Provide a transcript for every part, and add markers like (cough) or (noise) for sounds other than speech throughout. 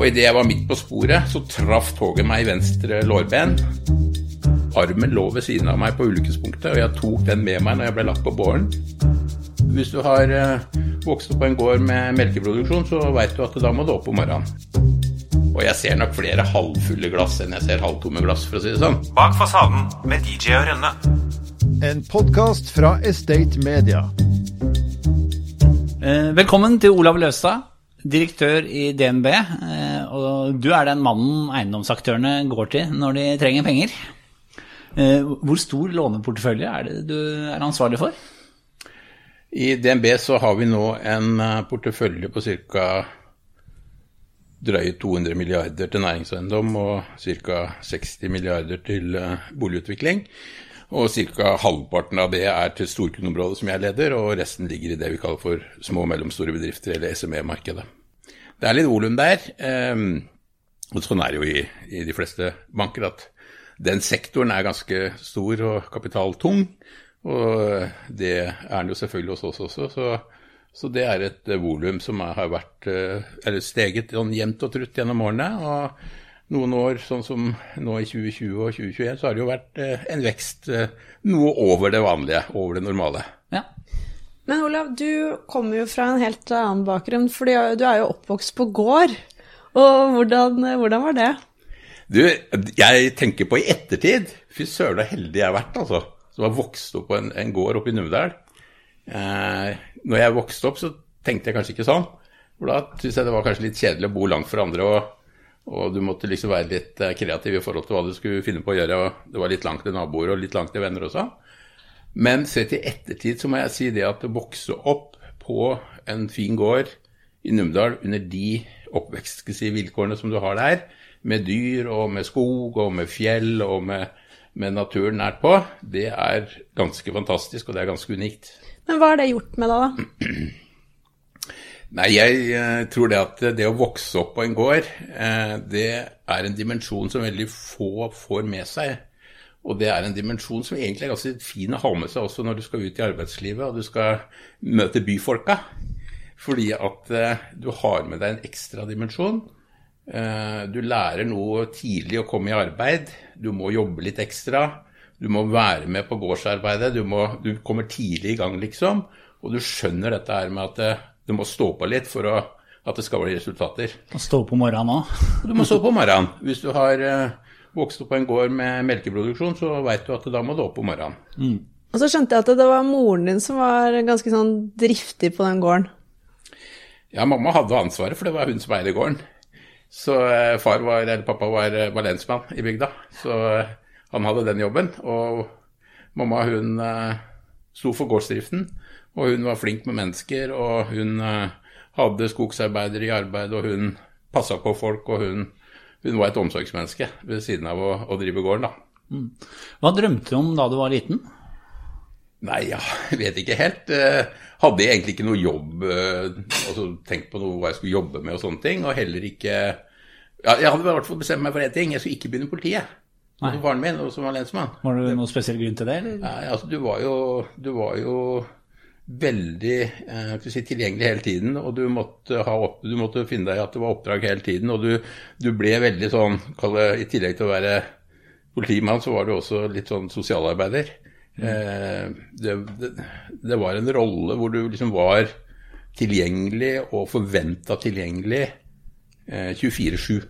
Og idet jeg var midt på sporet, så traff toget meg i venstre lårben. Armen lå ved siden av meg på ulykkespunktet, og jeg tok den med meg når jeg ble lagt på båren. Hvis du har eh, vokst opp på en gård med melkeproduksjon, så veit du at da må du opp om morgenen. Og jeg ser nok flere halvfulle glass enn jeg ser halvtomme glass, for å si det sånn. Bak fasaden med DJ og Rønne. En podkast fra Estate Media. Eh, velkommen til Olav Løstad, direktør i DNB. Eh, og du er den mannen eiendomsaktørene går til når de trenger penger. Eh, hvor stor låneportefølje er det du er ansvarlig for? I DNB så har vi nå en eh, portefølje på ca. drøye 200 milliarder til næringseiendom og ca. 60 milliarder til boligutvikling. Og ca. halvparten av det er til storkundeområdet som jeg leder, og resten ligger i det vi kaller for små og mellomstore bedrifter, eller SME-markedet. Det er litt volum der. Um, og sånn er det jo i, i, de fleste banker, at den sektoren er ganske stor og kapitaltung. Og det er den jo selvfølgelig hos oss også. Så, så det er et volum som har vært, eller steget sånn jevnt og trutt gjennom årene. og noen år, sånn som nå i 2020 og 2021, så har det jo vært eh, en vekst eh, noe over det vanlige, over det normale. Ja. Men Olav, du kommer jo fra en helt annen bakgrunn, for du er jo oppvokst på gård. Og hvordan, hvordan var det? Du, jeg tenker på i ettertid. Fy søren så heldig jeg har vært, altså. Som har vokst opp på en, en gård oppe i Numedal. Eh, når jeg vokste opp, så tenkte jeg kanskje ikke sånn. For da syntes jeg det var kanskje litt kjedelig å bo langt fra andre. og og du måtte liksom være litt eh, kreativ i forhold til hva du skulle finne på å gjøre. og Det var litt langt til naboer og litt langt til venner også. Men sett i ettertid så må jeg si det at å vokse opp på en fin gård i Numedal under de oppvekstvilkårene som du har der, med dyr og med skog og med fjell og med, med naturen nært på, det er ganske fantastisk og det er ganske unikt. Men hva har det gjort med deg, da? (clears throat) Nei, jeg eh, tror det at det å vokse opp på en gård, eh, det er en dimensjon som veldig få får med seg. Og det er en dimensjon som egentlig er ganske fin å ha med seg også når du skal ut i arbeidslivet og du skal møte byfolka. Fordi at eh, du har med deg en ekstra dimensjon. Du lærer noe tidlig å komme i arbeid. Du må jobbe litt ekstra. Du må være med på gårdsarbeidet. Du, må, du kommer tidlig i gang, liksom. Og du skjønner dette her med at du må stå på litt for å, at det skal bli resultater. Og stå på morgenen òg? (laughs) Du må stå på morgenen. Hvis du har uh, vokst opp på en gård med melkeproduksjon, så veit du at da må du opp om morgenen. Mm. Og så skjønte jeg at det var moren din som var ganske sånn driftig på den gården. Ja, mamma hadde ansvaret, for det var hun som eide gården. Så uh, far var, eller pappa var, uh, var lensmann i bygda, så han hadde den jobben. Og mamma hun sto for gårdsdriften. Og hun var flink med mennesker, og hun uh, hadde skogsarbeidere i arbeid, og hun passa på folk, og hun, hun, var et omsorgsmenneske ved siden av å, å drive gården, da. Mm. Hva drømte du om da du var liten? Nei, jeg vet ikke helt. Uh, hadde jeg egentlig ikke noe jobb, uh, altså tenkt på noe hva jeg skulle jobbe med og sånne ting, og heller ikke ja, Jeg hadde i hvert fall bestemt meg for én ting, jeg skulle ikke begynne i politiet. Nei. Faren min, som var lensmann. Var det noen spesiell grunn til det, eller? Nei, altså du var jo, du var jo veldig eh, si, tilgjengelig hele tiden, og du måtte, opp, du måtte, finne deg i at det var oppdrag hele tiden. Og du, du ble veldig sånn det, I tillegg til å være politimann, så var du også litt sånn sosialarbeider. Mm. Eh, det, det, det, var en rolle hvor du liksom var tilgjengelig og forventa tilgjengelig eh, 24-7.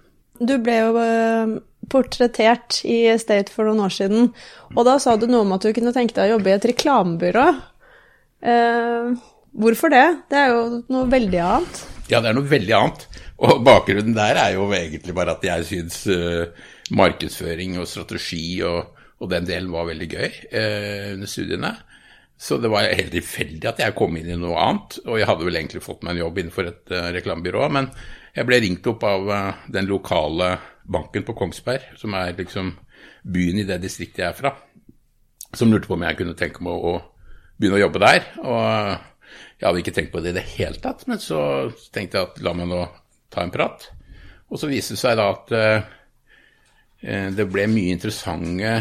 Du ble jo eh, portrettert i State for noen år siden, og da sa du noe om at du kunne tenke deg å jobbe i et reklamebyrå. Eh, hvorfor det? Det er jo noe veldig annet. Ja, det er noe veldig annet. Og bakgrunnen der er jo egentlig bare at jeg syns uh, markedsføring og strategi og, og, den delen var veldig gøy uh, under studiene. Så det var helt tilfeldig at jeg kom inn i noe annet. Og jeg hadde vel egentlig fått meg en jobb innenfor et uh, reklamebyrå, men jeg ble ringt opp av den lokale banken på Kongsberg, som er liksom byen i det distriktet jeg er fra, som lurte på om jeg kunne tenke meg å begynne å jobbe der. Og jeg hadde ikke tenkt på det i det hele tatt, men så tenkte jeg at la meg nå ta en prat. Og så viste det seg da at eh, det ble mye interessante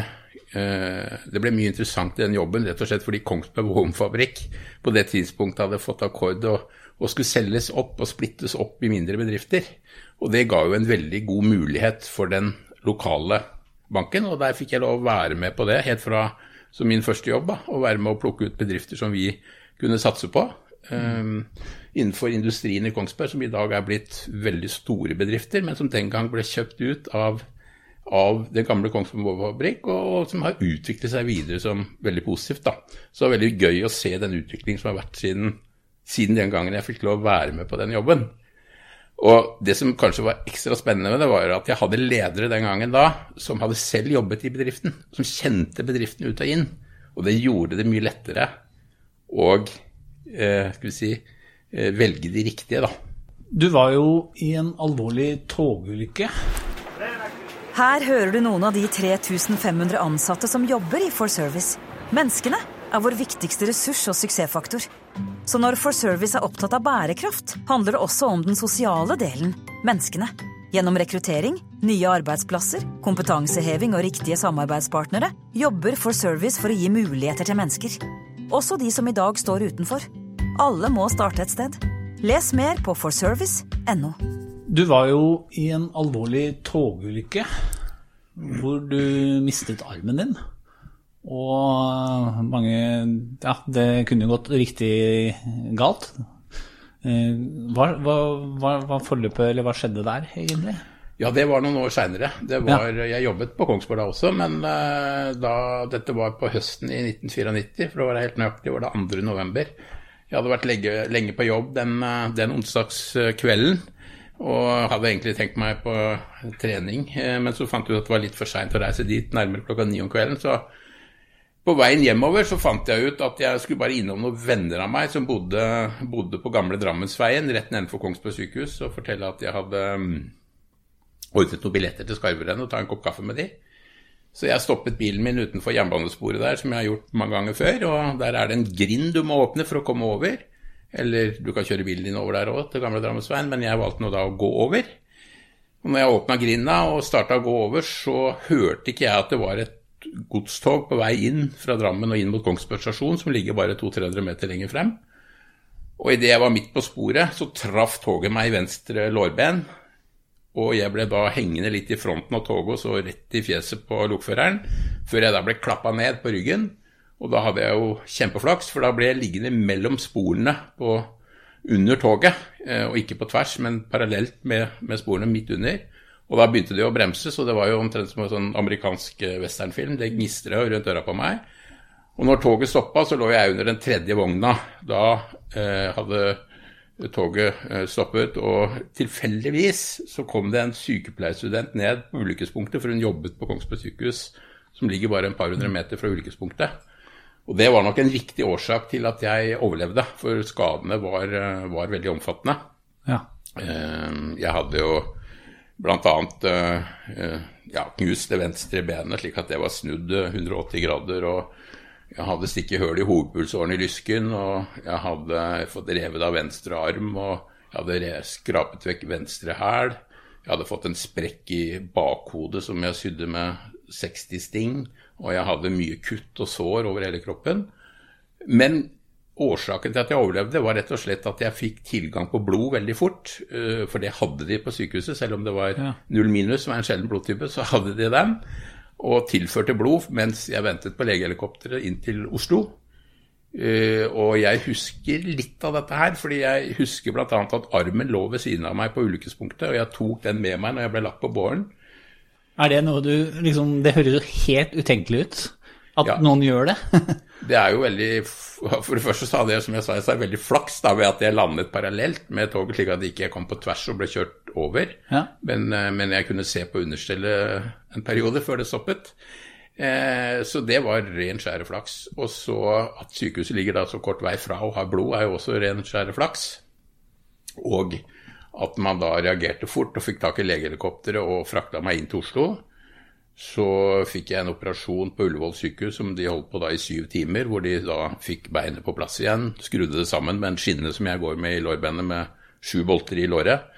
uh, det ble mye interessant i den jobben, rett og slett fordi Kongsberg Våpenfabrikk på det tidspunktet hadde fått akkord og, og skulle selges opp og splittes opp i mindre bedrifter. Og det ga jo en veldig god mulighet for den lokale banken, og der fikk jeg lov å være med på det helt fra som min første jobb, da, å være med å plukke ut bedrifter som vi kunne satse på. Um, innenfor industrien i Kongsberg, som i dag er blitt veldig store bedrifter, men som den gang ble kjøpt ut av, av den gamle Kongsberg Vågfabrikk, og, og, som har utviklet seg videre som veldig positivt. Da. Så det er veldig gøy å se den utviklingen som har vært siden, siden den gangen jeg fikk lov å være med på den jobben. Og det som kanskje var ekstra spennende med det, var at jeg hadde ledere den gangen da som hadde selv jobbet i bedriften, som kjente bedriften ut og inn. Og det gjorde det mye lettere å eh, skal vi si, eh, velge de riktige, da. Du var jo i en alvorlig togulykke. Her hører du noen av de 3500 ansatte som jobber i For Service. Menneskene er vår viktigste ressurs og suksessfaktor. Så når For Service er opptatt av bærekraft, handler det også om den sosiale delen, menneskene. Gjennom rekruttering, nye arbeidsplasser, kompetanseheving og riktige samarbeidspartnere jobber For Service for å gi muligheter til mennesker. Også de som i dag står utenfor. Alle må starte et sted. Les mer på forservice.no. Du var jo i en alvorlig togulykke hvor du mistet armen din. Og mange Ja, det kunne jo gått riktig galt. Eh, hva, hva, hva, hva forløpet, eller hva skjedde der, egentlig? Ja, det var noen år seinere. Ja. Jeg jobbet på Kongsberg da også, men uh, da, dette var på høsten i 1994, for å være helt nøyaktig var det 2. november. Jeg hadde vært lenge, lenge på jobb den, uh, den onsdagskvelden og hadde egentlig tenkt meg på trening, men så fant jeg ut at det var litt for seint å reise dit nærmere klokka ni om kvelden. så på veien hjemover så fant jeg ut at jeg skulle bare innom noen venner av meg som bodde, bodde på gamle Drammensveien, rett nedenfor Kongsberg sykehus, og fortelle at jeg hadde um, ordnet noen billetter til Skarverennet og ta en kopp kaffe med de. Så jeg stoppet bilen min utenfor jernbanesporet der, som jeg har gjort mange ganger før. Og der er det en grind du må åpne for å komme over. Eller du kan kjøre bilen din over der òg, til gamle Drammensveien, men jeg valgte nå da å gå over. Og når jeg åpna grinda og starta å gå over, så hørte ikke jeg at det var et godstog på vei inn fra Drammen og inn mot Kongsberg stasjon, som ligger bare 200-300 meter lenger frem. Og idet jeg var midt på sporet, så traff toget meg i venstre lårben. Og jeg ble da hengende litt i fronten av toget og så rett i fjeset på lokføreren, før jeg da ble klappa ned på ryggen. Og da hadde jeg jo kjempeflaks, for da ble jeg liggende mellom sporene på, under toget. Eh, og ikke på tvers, men parallelt med, med sporene midt under. Og da begynte de å bremse, så det var jo omtrent som en sånn amerikansk eh, westernfilm. Det gnistra rundt øra på meg. Og når toget stoppa, så lå jeg under den tredje vogna. Da eh, hadde toget eh, stoppet, og tilfeldigvis så kom det en sykepleierstudent ned på ulykkespunktet, for hun jobbet på Kongsberg sykehus, som ligger bare et par hundre meter fra ulykkespunktet. Og det var nok en viktig årsak til at jeg overlevde, for skadene var, eh, var veldig omfattende. Ja. Jeg hadde jo bl.a. Uh, ja, knust det venstre benet slik at det var snudd 180 grader. og Jeg hadde stikket hull i hovedpulsåren i lysken, og jeg hadde fått revet av venstre arm. og Jeg hadde skrapet vekk venstre hæl. Jeg hadde fått en sprekk i bakhodet som jeg sydde med 60 sting. Og jeg hadde mye kutt og sår over hele kroppen. Men Årsaken til at jeg overlevde, var rett og slett at jeg fikk tilgang på blod veldig fort. Eh, for det hadde de på sykehuset, selv om det var null minus, som er en sjelden blodtype, så hadde de den. Og tilførte blod mens jeg ventet på legehelikopteret inn til Oslo. Uh, og jeg husker litt av dette her, fordi jeg husker bl.a. at armen lå ved siden av meg på ulykkespunktet, og jeg tok den med meg når jeg ble lagt på båren. Er det noe du liksom Det høres jo helt utenkelig ut at ja. noen gjør det? (laughs) det er jo veldig For det første så hadde jeg som jeg sa, jeg sa veldig flaks da ved at jeg landet parallelt med toget, slik at jeg ikke kom på tvers og ble kjørt over. Ja. Men, eh, men, jeg kunne se på understellet en periode før det stoppet. Eh, så det var ren skjære flaks. Og så at sykehuset ligger da så kort vei fra og har blod, er jo også ren skjære flaks. Og at man da reagerte fort og fikk tak i legehelikopteret og frakta meg inn til Oslo så fikk jeg en operasjon på Ullevål sykehus som de holdt på da i syv timer, hvor de da fikk beinet på plass igjen, skrudde det sammen med en skinne som jeg går med i lårbenet med sju bolter i låret.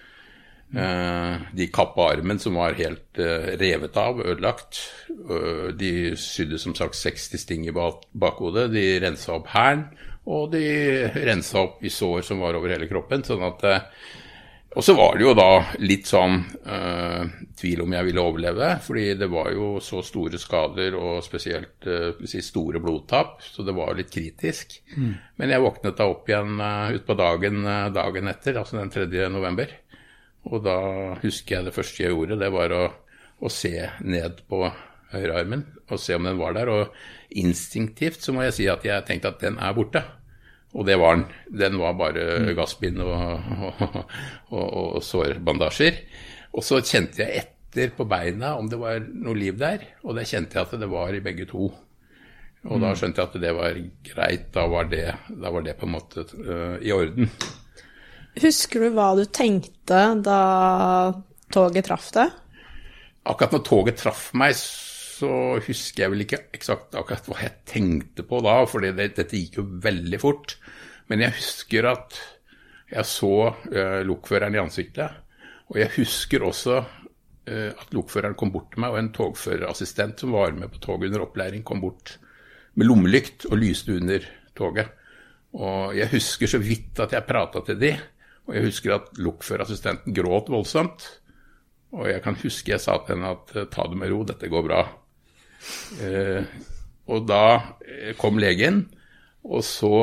Eh, de kappa armen som var helt eh, revet av, ødelagt. Eh, de sydde som sagt 60 sting i bakhodet. De rensa opp hælen Og de rensa opp i sår som var over hele kroppen. sånn at Og så var det jo da litt sånn eh, tvil om jeg ville overleve, fordi det var jo så store skader og spesielt eh, si, store blodtap, så det var litt kritisk. Men jeg våknet da opp igjen uh, utpå dagen dagen etter, altså den 3. november. Og da husker jeg det første jeg gjorde, det var å, å se ned på høyrearmen og se om den var der. Og instinktivt så må jeg si at jeg tenkte at den er borte. Og det var den. Den var bare gassbind og, og, og, og sårbandasjer. Og så kjente jeg etter på beina om det var noe liv der, og det kjente jeg at det var i begge to. Og da skjønte jeg at det var greit. Da var det, da var det på en måte uh, i orden. Husker du hva du tenkte da toget traff deg? Akkurat når toget traff meg, så husker jeg vel ikke eksakt akkurat hva jeg tenkte på da, for det, dette gikk jo veldig fort. Men jeg husker at jeg så uh, lokføreren i ansiktet, og jeg husker også uh, at lokføreren kom bort til meg, og en togførerassistent som var med på toget under opplæring, kom bort med lommelykt og lyste under toget. Og jeg husker så vidt at jeg prata til de, og jeg husker at lokførerassistenten gråt voldsomt. Og jeg kan huske jeg sa til henne at ta det med ro, dette går bra. Eh, og da eh, kom legen, og så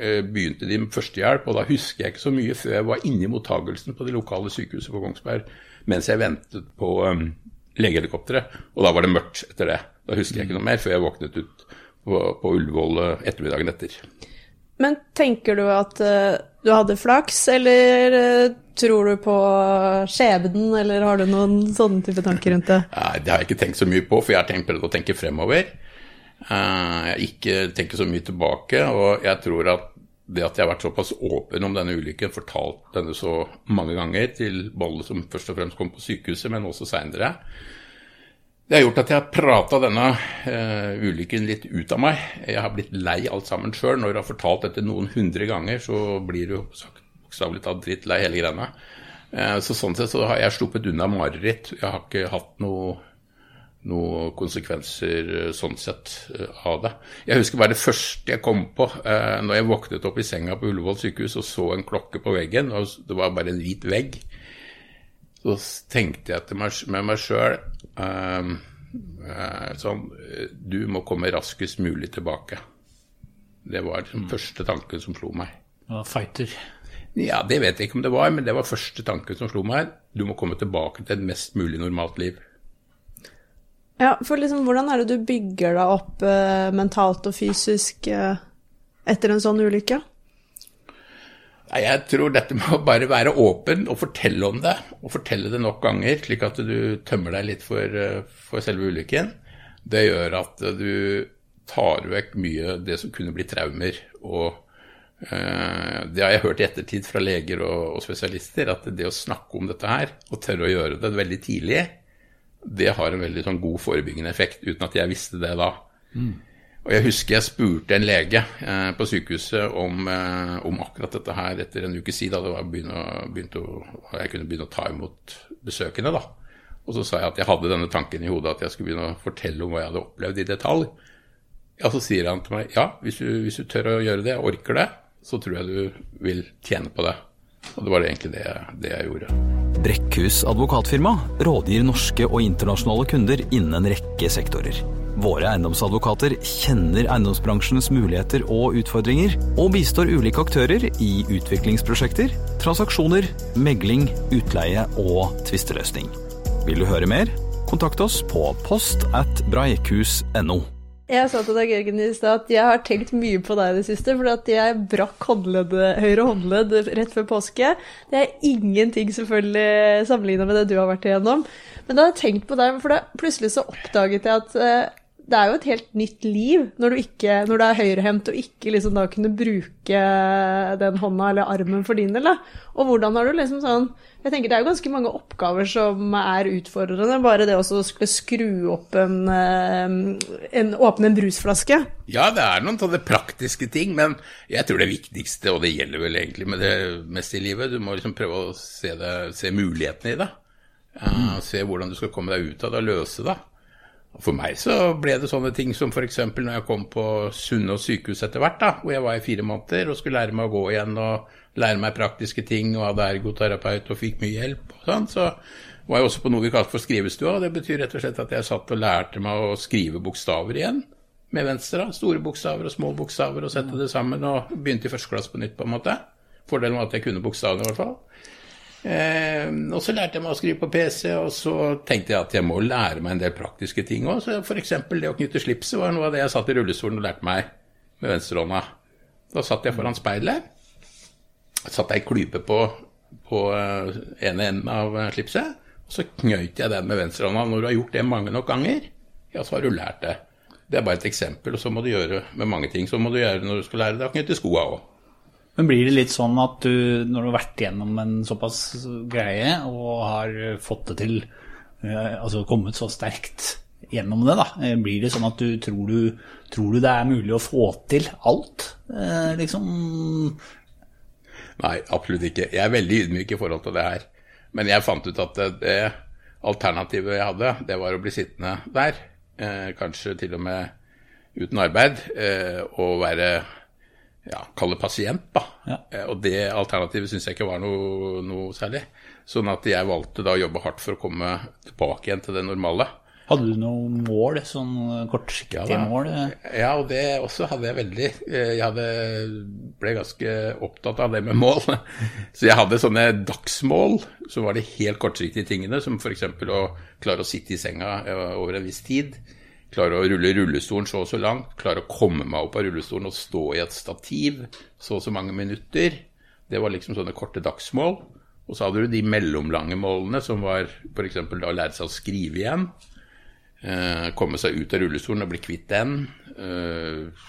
eh, begynte de med førstehjelp. Og da husker jeg ikke så mye før jeg var inne i mottagelsen på det lokale sykehuset på Kongsberg mens jeg ventet på um, legehelikopteret. Og da var det mørkt etter det. Da husker jeg ikke noe mer før jeg våknet ut på, på Ullevål ettermiddagen etter. Men tenker du at uh, du hadde flaks, eller uh, tror du på skjebnen, eller har du noen sånne type tanker rundt det? Nei, det har jeg ikke tenkt så mye på, for jeg har tenkt prøvd å tenke fremover. Jeg jeg ikke tenker så mye tilbake, og jeg tror at det at jeg har vært såpass åpen om denne ulykken, fortalt denne så mange ganger til Bolle, som først og fremst kom på sykehuset, men også seinere, det har gjort at jeg har prata denne uh, ulykken litt ut av meg. Jeg har blitt lei alt sammen sjøl. Når du har fortalt dette noen hundre ganger, så blir du bokstavelig talt drittlei hele greiene. Uh, så sånn sett så har jeg sluppet unna mareritt. Jeg har ikke hatt noe, noen konsekvenser uh, sånn sett av det. Jeg husker bare det første jeg kom på eh, når jeg våknet opp i senga på Ullevål sykehus og så en klokke på veggen, og det var bare en hvit vegg. Så tenkte jeg meg, med meg sjøl sånn Du må komme raskest mulig tilbake. Det var den mm. første tanken som slo meg. Ja, fighter. Ja, Det vet jeg ikke om det var, men det var første tanken som slo meg. Du må komme tilbake til et mest mulig normalt liv. Ja, for liksom, hvordan er det du bygger deg opp eh, mentalt og fysisk eh, etter en sånn ulykke? Jeg tror dette med å bare være åpen og fortelle om det, og fortelle det nok ganger, slik at du tømmer deg litt for, uh, for selve ulykken, det gjør at du tar vekk mye av det som kunne bli traumer. og det har jeg hørt i ettertid fra leger og, og spesialister, at det å snakke om dette her, og tørre å gjøre det veldig tidlig, det har en veldig sånn god forebyggende effekt, uten at jeg visste det da. Mm. Og Jeg husker jeg spurte en lege eh, på sykehuset om, eh, om, akkurat dette her etter en ukes tid, da det var begynne, begynte å, jeg kunne begynne å ta imot besøkende. da. Og så sa jeg at jeg hadde denne tanken i hodet at jeg skulle begynne å fortelle om hva jeg hadde opplevd i detalj. Ja, Så sier han til meg ja, hvis du, hvis du tør å gjøre det, orker det, så tror jeg du vil tjene på det. Og det var egentlig det, det jeg gjorde. Brekkhus advokatfirma rådgir norske og internasjonale kunder innen en rekke sektorer. Våre eiendomsadvokater kjenner eiendomsbransjens muligheter og utfordringer, og bistår ulike aktører i utviklingsprosjekter, transaksjoner, megling, utleie og tvisteløsning. Vil du høre mer? Kontakt oss på post at breikhus.no. Jeg sa til deg, Jørgen, i stad at jeg har tenkt mye på deg i det siste, fordi jeg brakk høyre håndledd rett før påske. Det er ingenting selvfølgelig sammenligna med det du har vært igjennom. Men da har jeg tenkt på deg, for da plutselig så oppdaget jeg at eh, det er jo et helt nytt liv når du, ikke, når du er høyrehendt og ikke liksom da kunne bruke den hånda eller armen for din del. Og hvordan har du liksom sånn Jeg tenker det er jo ganske mange oppgaver som er utfordrende. Bare det å skulle skru opp en, en Åpne en brusflaske. Ja, det er noen sånne praktiske ting, men jeg tror det viktigste, og det gjelder vel egentlig med det meste i livet, du må liksom prøve å se, det, se mulighetene i det. Ja, se hvordan du skal komme deg ut av det og løse det. For meg så ble det sånne ting som f.eks. når jeg kom på Sunnaas sykehus etter hvert, da, hvor jeg var i fire måneder og skulle lære meg å gå igjen og lære meg praktiske ting og hadde ergoterapeut og fikk mye hjelp og sånn, så var jeg også på noe vi kalte for skrivestua. og Det betyr rett og slett at jeg satt og lærte meg å skrive bokstaver igjen med venstre. Store bokstaver og små bokstaver og sette det sammen og begynte i første klasse på nytt, på en måte. Fordelen var at jeg kunne bokstavene, i hvert fall. Eh, og så lærte jeg meg å skrive på PC, og så tenkte jeg at jeg må lære meg en del praktiske ting òg. F.eks. det å knytte slipset var noe av det jeg satt i rullestolen og lærte meg med venstrehånda. Da satt jeg foran speilet. Satt ei klype på, på eh, ene enden av eh, slipset, og så knøyt jeg den med venstrehånda. Når du har gjort det mange nok ganger, ja, så har du lært det. Det er bare et eksempel, og så må du gjøre med mange ting. Så må du gjøre når du skal lære deg å knytte skoa òg. Men blir det litt sånn at du, når du har vært gjennom en såpass greie og har fått det til, eh, altså kommet så sterkt gjennom det, da, eh, blir det sånn at du tror, du tror du det er mulig å få til alt? Eh, liksom Nei, absolutt ikke. Jeg er veldig ydmyk i forhold til det her. Men jeg fant ut at det, det alternativet jeg hadde, det var å bli sittende der. Kanskje til og med uten arbeid. Og være ja, kall det pasient, da. Ja. Eh, og det alternativet syns jeg ikke var noe, noe særlig. Sånn at jeg valgte da å jobbe hardt for å komme tilbake igjen til det normale. Hadde du noen mål, sånn kortsiktige ja, mål? Ja, og det også hadde jeg veldig. Eh, Jeg hadde, ble ganske opptatt av det med mål. (laughs) Så jeg hadde sånne dagsmål, så var det helt kortsiktige tingene, som f.eks. å klare å sitte i senga eh, over en viss tid. Klare å rulle rullestolen så og så langt. Klare å komme meg opp av rullestolen og stå i et stativ så og så mange minutter. Det var liksom sånne korte dagsmål. Og så hadde du de mellomlange målene, som var f.eks. da å lære seg å skrive igjen. Eh, komme seg ut av rullestolen og bli kvitt den. Eh,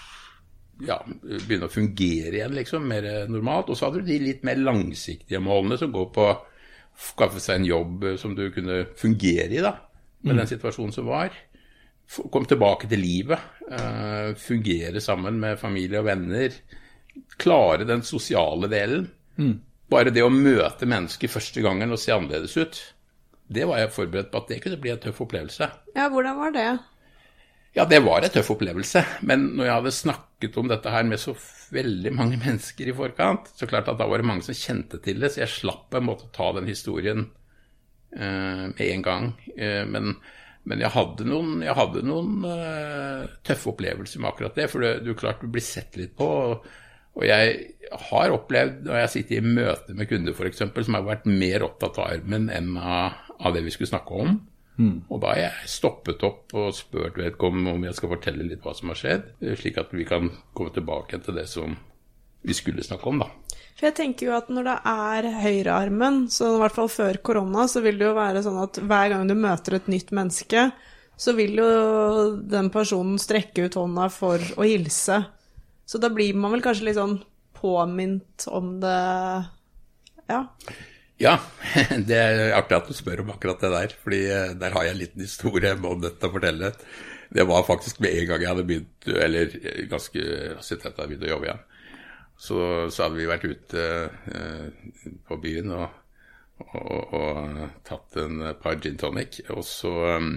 ja, begynne å fungere igjen, liksom, mer normalt. Og så hadde du de litt mer langsiktige målene som går på å skaffe seg en jobb eh, som du kunne fungere i, da, med den situasjonen som var. Komme tilbake til livet. eh, fungere sammen med familie og venner. Klare den sosiale delen. Bare det å møte mennesker første gangen og se annerledes ut, det var jeg forberedt på at det kunne bli en tøff opplevelse. Ja, hvordan var det? Ja, det var en tøff opplevelse, men når jeg hadde snakket om dette her med så veldig mange (laughs) mennesker i forkant, så klart at da var det mange som kjente til det, så jeg slapp på en måte å ta den historien eh, med en gang. Eh, men, men jeg hadde noen, jeg hadde noen uh, tøffe opplevelser med akkurat det, for det, du klart du blir sett litt på. Og, og jeg har opplevd, når jeg sitter i møte med kunder f.eks., som har vært mer opptatt av armen enn av, av det vi skulle snakke om. Og da har jeg stoppet opp og spurt vedkommende om jeg skal fortelle litt hva som har skjedd, slik at vi kan komme tilbake til det som vi skulle snakke om, da. For jeg tenker jo at når det er høyrearmen, så i hvert fall før korona, så vil det jo være sånn at hver gang du møter et nytt menneske, så vil jo den personen strekke ut hånda for å hilse. Så da blir man vel kanskje litt sånn påminnet om det Ja. Ja, (laughs) det er artig at du spør om akkurat det der, fordi eh, der har jeg en liten historie om dette å fortelle. Det var faktisk med en gang jeg hadde begynt, eller eh, ganske at jeg hadde begynt å jobbe igjen. Så, så hadde vi vært ute eh, på byen og, og, og tatt en par gin tonic. Og så um,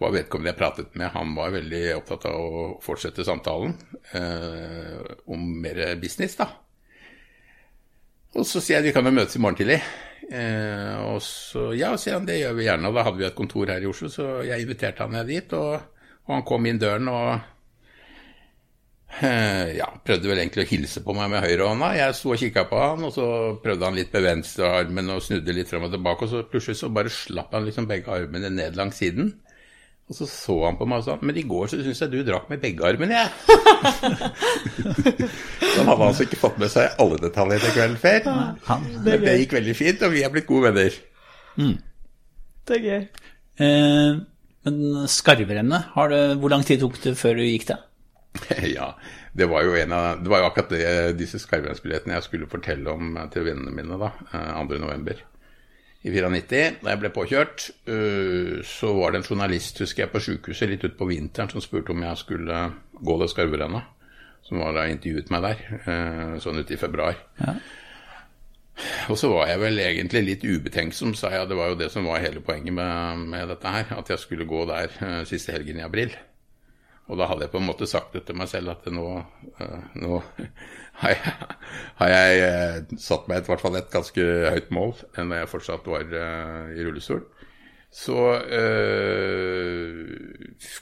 var vedkommende jeg pratet med, han var veldig opptatt av å fortsette samtalen eh, om mer business, da. Og så sier jeg vi kan jo møtes i morgen tidlig. Eh, og så ja, sier han det gjør vi gjerne. Og da hadde vi et kontor her i Oslo, så jeg inviterte han ned dit. Og, og han kom inn døren og eh, ja, prøvde vel egentlig å hilse på meg med høyrehånda. Jeg sto og kikka på han, og så prøvde han litt med venstrearmen og snudde litt frem og tilbake. Og så plutselig så bare slapp han liksom begge armene ned langs siden. Og så så han på meg og sa Men i går så syns jeg du drakk med begge armene, jeg. (laughs) så han hadde altså ikke fått med seg alle detaljer til kvelden før. Men det gikk veldig fint, og vi er blitt gode venner. Det er gøy. Eh, men skarvrennet, hvor lang tid tok det før du gikk det? (laughs) ja, det var jo en av Det var jo akkurat det, disse skarverennsbillettene jeg skulle fortelle om til vennene mine da, eh, 2. november i 94, da jeg ble påkjørt, øh, så var det en journalist, husker jeg, på sykehuset litt utpå vinteren som spurte om jeg skulle gå det skarverennet. Som var da intervjuet meg der, sånn ute i februar. Ja. Og så var jeg vel egentlig litt ubetenksom, sa jeg. Det var jo det som var hele poenget med, med dette her. At jeg skulle gå der eh, siste helgen i april. Og da hadde jeg på en måte sagt det til meg selv at nå, eh, nå har jeg, har jeg eh, satt meg et, i hvert fall et ganske høyt mål enn da jeg fortsatt var eh, i rullestol. Så øh,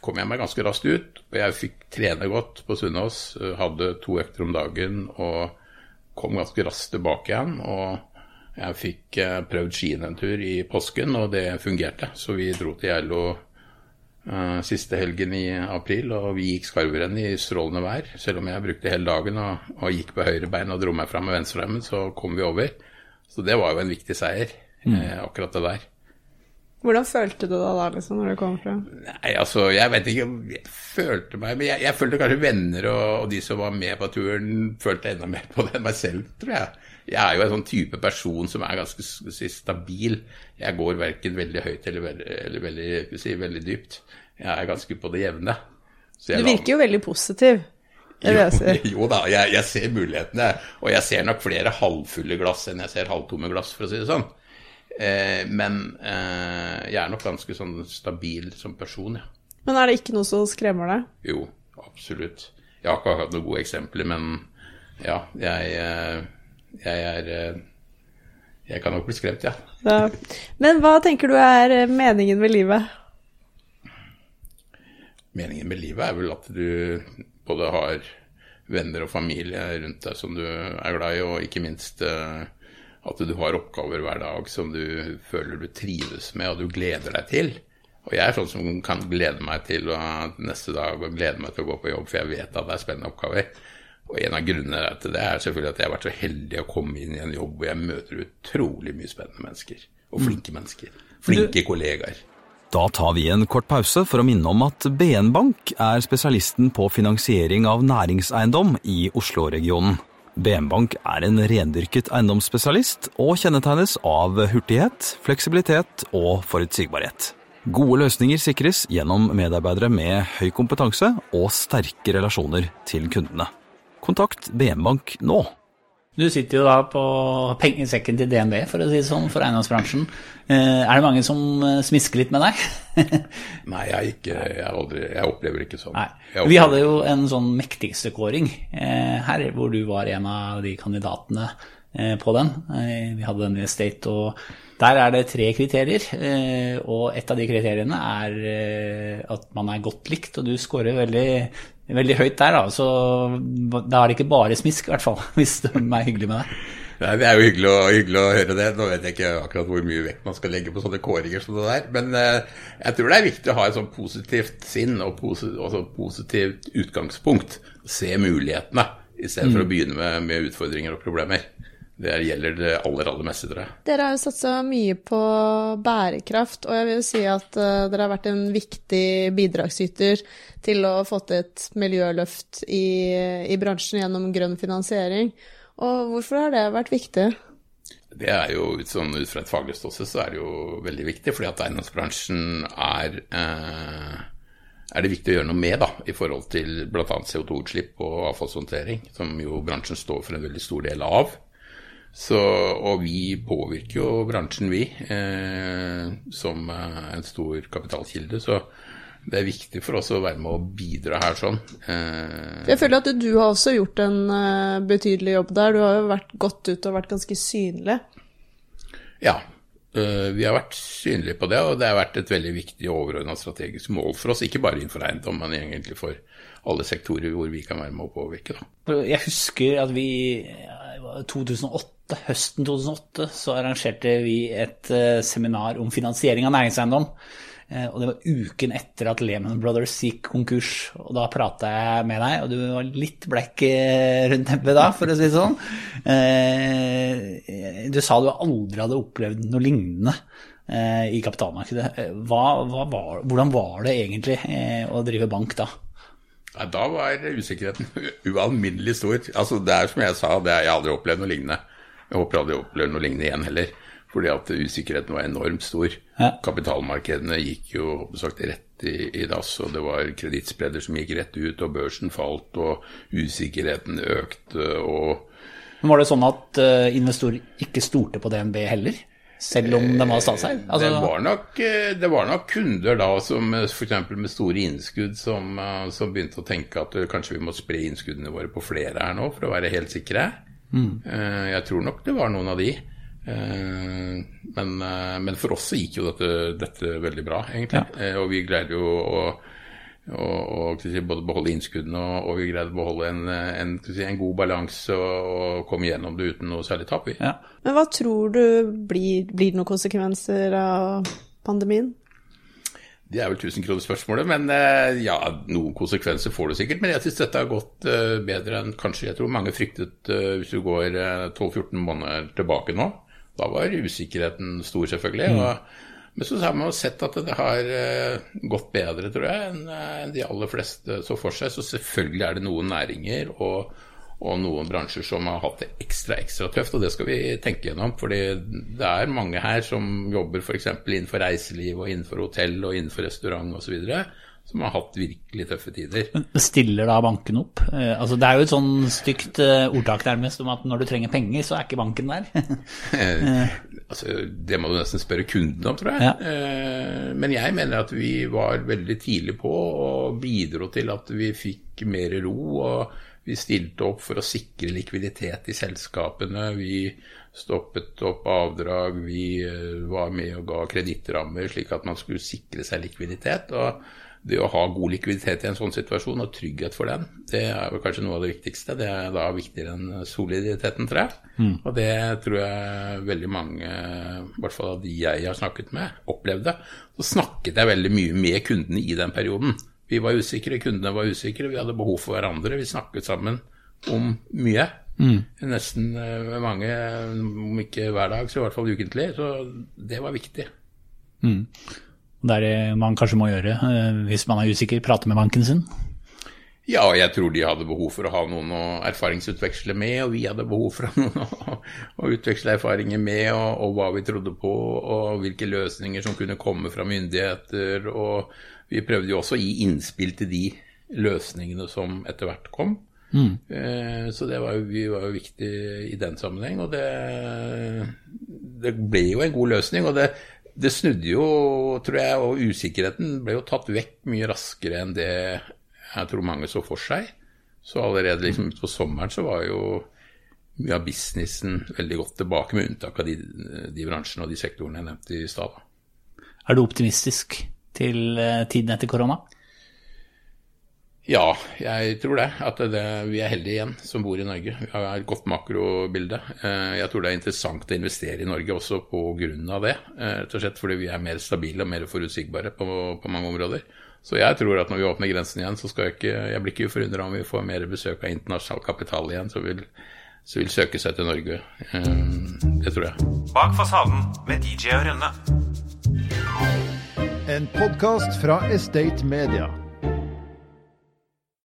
kom jeg meg ganske raskt ut, og jeg fikk trene godt på Sunnaas. Hadde to økter om dagen og kom ganske raskt tilbake igjen. Og jeg fikk prøvd skien en tur i påsken, og det fungerte. Så vi dro til Geilo siste helgen i april, og vi gikk skarverenn i strålende vær. Selv om jeg brukte hele dagen og, og gikk på høyre bein og dro meg fram med venstrearmen, så kom vi over. Så det var jo en viktig seier, eh, akkurat det der. Hvordan følte du deg da, liksom, når du kom frem? Nei, altså, jeg vet ikke jeg følte meg Men jeg, jeg følte kanskje venner og, og de som var med på turen, følte enda mer på det enn meg selv, tror jeg. Jeg er jo en sånn type person som er ganske si, stabil. Jeg går verken veldig høyt eller, veldig, eller veldig, si, veldig dypt. Jeg er ganske på det jevne. Du virker jo veldig positiv. Jo, (laughs) jo da, jeg, jeg ser mulighetene. Og jeg ser nok flere halvfulle glass enn jeg ser halvtomme glass, for å si det sånn. Eh, men eh, jeg er nok ganske sånn stabil som person, ja. Men er det ikke noe som skremmer deg? Jo, absolutt. Jeg har ikke hatt noen gode eksempler, men ja, jeg, eh, jeg er eh, Jeg kan nok bli skremt, ja. Ja. Men hva tenker du er eh, meningen med livet? Meningen med livet er vel at du både har venner og familie rundt deg som du er glad i, og ikke minst eh, at du har oppgaver hver dag som du føler du trives med og du gleder deg til. Og jeg er sånn som kan glede meg til å, neste dag og glede meg til å gå på jobb, for jeg vet at det er spennende oppgaver. Og en av grunnene til det er selvfølgelig at jeg har vært så heldig å komme inn i en jobb hvor jeg møter utrolig mye spennende mennesker. Og flinke mennesker. Flinke kollegaer. Da tar vi en kort pause for å minne om at BN Bank er spesialisten på finansiering av næringseiendom i Oslo-regionen. BN Bank er en rendyrket eiendomsspesialist og kjennetegnes av hurtighet, fleksibilitet og forutsigbarhet. Gode løsninger sikres gjennom medarbeidere med høy kompetanse og sterke relasjoner til kundene. Kontakt BM Bank nå. Du sitter jo da på pengesekken til DNB, for å si det sånn, for eiendomsbransjen. Eh, Er det mange som eh, smisker litt med deg? (laughs) Nei, jeg, ikke, jeg, aldri, jeg opplever ikke sånn. Vi hadde jo en sånn mektigste kåring eh, her, hvor du var en av de kandidatene eh, på den. Eh, vi hadde den i State, og der er det tre kriterier. Eh, og et av de kriteriene er eh, at man er godt likt, og du scorer veldig, veldig høyt der. Da. Så da er det ikke bare smisk, i hvert fall, (laughs) hvis de er hyggelig med deg. Nei, Det er jo hyggelig å, hyggelig å høre det. Nå vet jeg ikke akkurat hvor mye vekt man skal legge på sånne kåringer som det der. Men eh, jeg tror det er viktig å ha et sånn positivt sinn og posi altså positivt utgangspunkt. Se mulighetene i stedet for å begynne med, med utfordringer og problemer. Det gjelder det aller, aller meste, tror jeg. Dere har jo satsa mye på bærekraft, og jeg vil si at eh, dere har vært en viktig bidragsyter til å få til et miljøløft i, i bransjen gjennom grønn finansiering. Og hvorfor har det vært viktig? Det er jo ut, sånn, ut fra et faglig ståsted så er det jo veldig viktig, fordi at eiendomsbransjen er eh, er det viktig å gjøre noe med da, i forhold til bl.a. CO2-utslipp og avfallshåndtering, som jo bransjen står for en veldig stor del av. Så, og vi påvirker jo bransjen, vi, eh, som eh, en stor kapitalkilde. Så det er viktig for oss å være med å bidra her sånn. Eh, Jeg føler at du har også gjort en eh, betydelig jobb der. Du har jo vært godt ut og vært ganske synlig. Ja, øh, vi har vært synlige på det, og det har vært et veldig viktig overordna strategisk mål for oss. Ikke bare innenfor eiendom, men egentlig for alle sektorer hvor vi kan være med å påvirke. Da. Jeg husker at vi det 2008, høsten 2008 så arrangerte vi et eh, seminar om finansiering av næringseiendom. Eh, Og det var uken etter at Lehman Brothers gikk konkurs. Og da prata jeg med deg, og du var litt blekk eh, rundt nebbet da, for å si det sånn. Du sa du aldri hadde opplevd noe lignende i kapitalmarkedet. Hva, hva var, hvordan var det egentlig å drive bank da? Da var usikkerheten (laughs) ualminnelig stor. Altså, det er som jeg sa, det har jeg aldri opplevd noe lignende. Jeg håper aldri jeg opplever noe lignende igjen heller. Fordi at usikkerheten var enormt stor. Ja. Kapitalmarkedene gikk jo sagt, rett i, i dass, og det var kredittspreder som gikk rett ut, og børsen falt, og usikkerheten økte, og Men var det sånn at uh, investorer ikke stolte på DNB heller? Selv om de var statseid? Altså, det, var nok, eh, det var nok kunder da som f.eks. med store innskudd som, eh, som, begynte å tenke at eh, kanskje vi må spre innskuddene våre på flere her nå for å være helt sikre. Mm. Jeg tror nok det var noen av de. Men, men for oss så gikk jo dette, dette veldig bra, egentlig. Ja. Og vi greide jo å å, å si, både beholde innskuddene og, og, vi greide å beholde en, en, si, en god balanse og, og, komme gjennom det uten noe særlig tap. Ja. Men hva tror du blir, blir det noen konsekvenser av pandemien? Det er vel tusenkronerspørsmålet, men eh, ja, noen konsekvenser får du sikkert. Men jeg syns dette har gått uh, bedre enn kanskje jeg tror mange fryktet uh, hvis du går uh, 12-14 måneder tilbake nå. Da var usikkerheten stor, selvfølgelig. Mm. og men så har man sett at det har eh, gått bedre, tror jeg, enn eh, de aller fleste så for seg. Så selvfølgelig er det noen næringer og, og noen bransjer som har hatt det ekstra ekstra tøft, og det skal vi tenke gjennom. fordi det er mange her som jobber f.eks. innenfor reiseliv og innenfor hotell og innenfor restaurant osv som har hatt virkelig tøffe tider. Men Stiller da banken opp? Eh, altså, det er jo et sånn stygt eh, ordtak nærmest om at når du trenger penger, så er ikke banken der. (laughs) eh, altså, det må du nesten spørre kunden om, tror jeg. Ja. Men jeg mener at vi var veldig tidlig på og bidro til at vi fikk mer ro. og vi stilte opp for å sikre likviditet i selskapene. Vi stoppet opp avdrag, vi eh, var med og ga kredittrammer slik at man skulle sikre seg likviditet. og det å ha god likviditet i en sånn situasjon og trygghet for den, det er kanskje noe av det viktigste. Det er da viktigere enn soliditeten, tror jeg. Mm. Og det tror jeg veldig mange, i hvert fall av de jeg har snakket med, opplevde. Så snakket jeg veldig mye med kundene i den perioden. Vi var usikre, kundene var usikre, vi hadde behov for hverandre. Vi snakket sammen om mye. Mm. Nesten eh, mange, om ikke hver dag, så i hvert fall ukentlig. Så det var viktig. Mm. Det er det man kanskje må gjøre eh, hvis man er usikker, prate med banken sin? Ja, jeg tror de hadde behov for å ha noen å erfaringsutveksle med, og vi hadde behov for noen (laughs) å, å utveksle erfaringer med, og, og, hva vi trodde på, og hvilke løsninger som kunne komme fra myndigheter. Og vi prøvde jo også å gi innspill til de løsningene som etter hvert kom. Mm. Eh, så det var jo, vi var jo viktig i den sammenheng, og det, det ble jo en god løsning. og det det snudde jo, tror jeg, og usikkerheten ble jo tatt vekk mye raskere enn det jeg tror mange så for seg. Så allerede liksom utpå sommeren så var jo mye av businessen veldig godt tilbake, med unntak av de, de bransjene og de sektorene jeg nevnte i stad. Er du optimistisk til eh, tiden etter korona? Ja, jeg tror det. At det, vi er heldige igjen som bor i Norge. Vi har et godt makrobilde. Eh, jeg tror det er interessant å investere i Norge også pga. det. Eh, rett og slett fordi vi er mer stabile og mer forutsigbare på, på, mange områder. Så jeg tror at når vi åpner grensen igjen, så skal jeg ikke Jeg blir ikke forundra om vi får mer besøk av internasjonal kapital igjen, så vil, så vil søke seg til Norge. Det tror jeg. Bak fasaden med DJ og Rønne. En podkast fra Estate Media.